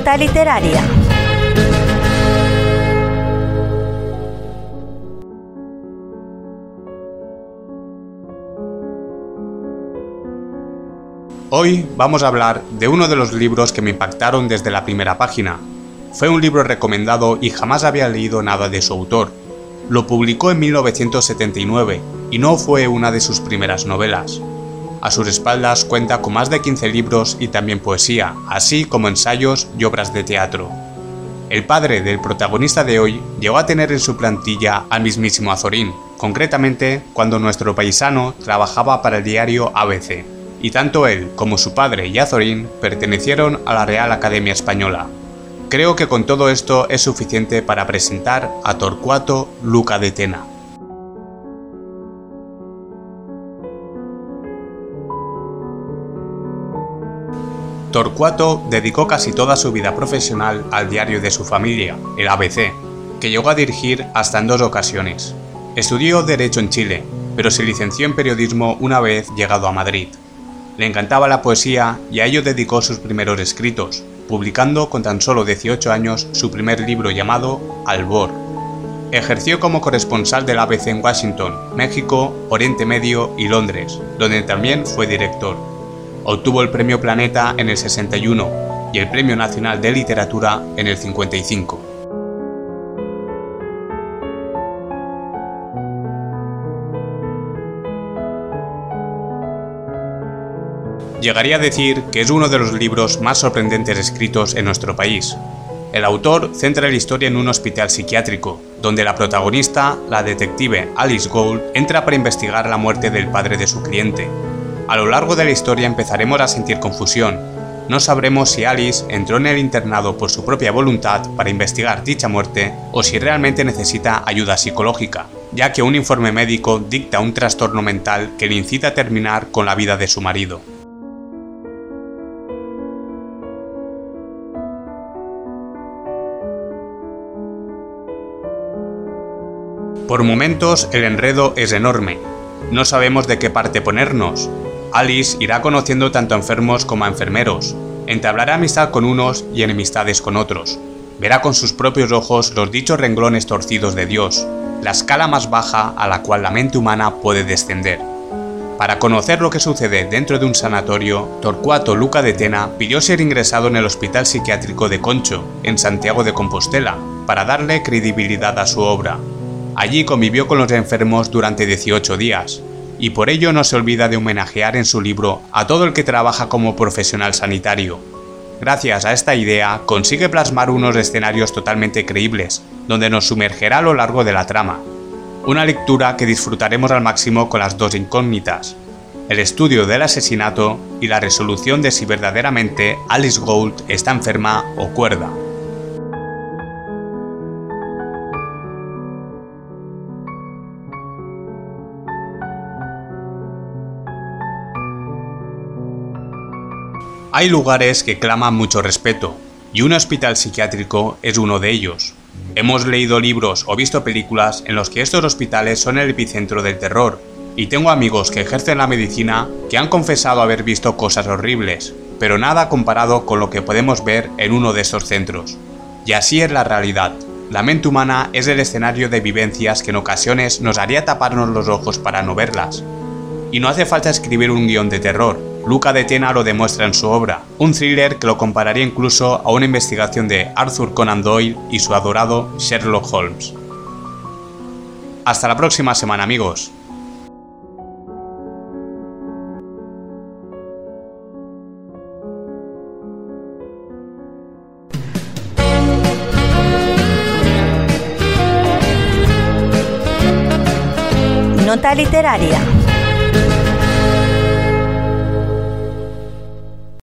Literaria. Hoy vamos a hablar de uno de los libros que me impactaron desde la primera página. Fue un libro recomendado y jamás había leído nada de su autor. Lo publicó en 1979 y no fue una de sus primeras novelas. A sus espaldas cuenta con más de 15 libros y también poesía, así como ensayos y obras de teatro. El padre del protagonista de hoy llegó a tener en su plantilla al mismísimo Azorín, concretamente cuando nuestro paisano trabajaba para el diario ABC y tanto él como su padre y Azorín pertenecieron a la Real Academia Española. Creo que con todo esto es suficiente para presentar a Torcuato Luca de Tena. Torcuato dedicó casi toda su vida profesional al diario de su familia, el ABC, que llegó a dirigir hasta en dos ocasiones. Estudió Derecho en Chile, pero se licenció en periodismo una vez llegado a Madrid. Le encantaba la poesía y a ello dedicó sus primeros escritos, publicando con tan solo 18 años su primer libro llamado Albor. Ejerció como corresponsal del ABC en Washington, México, Oriente Medio y Londres, donde también fue director. Obtuvo el Premio Planeta en el 61 y el Premio Nacional de Literatura en el 55. Llegaría a decir que es uno de los libros más sorprendentes escritos en nuestro país. El autor centra la historia en un hospital psiquiátrico, donde la protagonista, la detective Alice Gold, entra para investigar la muerte del padre de su cliente. A lo largo de la historia empezaremos a sentir confusión. No sabremos si Alice entró en el internado por su propia voluntad para investigar dicha muerte o si realmente necesita ayuda psicológica, ya que un informe médico dicta un trastorno mental que le incita a terminar con la vida de su marido. Por momentos el enredo es enorme. No sabemos de qué parte ponernos. Alice irá conociendo tanto a enfermos como a enfermeros. Entablará amistad con unos y enemistades con otros. Verá con sus propios ojos los dichos renglones torcidos de Dios, la escala más baja a la cual la mente humana puede descender. Para conocer lo que sucede dentro de un sanatorio, Torcuato Luca de Tena pidió ser ingresado en el Hospital Psiquiátrico de Concho, en Santiago de Compostela, para darle credibilidad a su obra, Allí convivió con los enfermos durante 18 días, y por ello no se olvida de homenajear en su libro a todo el que trabaja como profesional sanitario. Gracias a esta idea consigue plasmar unos escenarios totalmente creíbles, donde nos sumergerá a lo largo de la trama. Una lectura que disfrutaremos al máximo con las dos incógnitas, el estudio del asesinato y la resolución de si verdaderamente Alice Gold está enferma o cuerda. Hay lugares que claman mucho respeto, y un hospital psiquiátrico es uno de ellos. Hemos leído libros o visto películas en los que estos hospitales son el epicentro del terror, y tengo amigos que ejercen la medicina que han confesado haber visto cosas horribles, pero nada comparado con lo que podemos ver en uno de estos centros. Y así es la realidad. La mente humana es el escenario de vivencias que en ocasiones nos haría taparnos los ojos para no verlas. Y no hace falta escribir un guion de terror, Luca de Tena lo demuestra en su obra, un thriller que lo compararía incluso a una investigación de Arthur Conan Doyle y su adorado Sherlock Holmes. Hasta la próxima semana amigos. Nota literaria.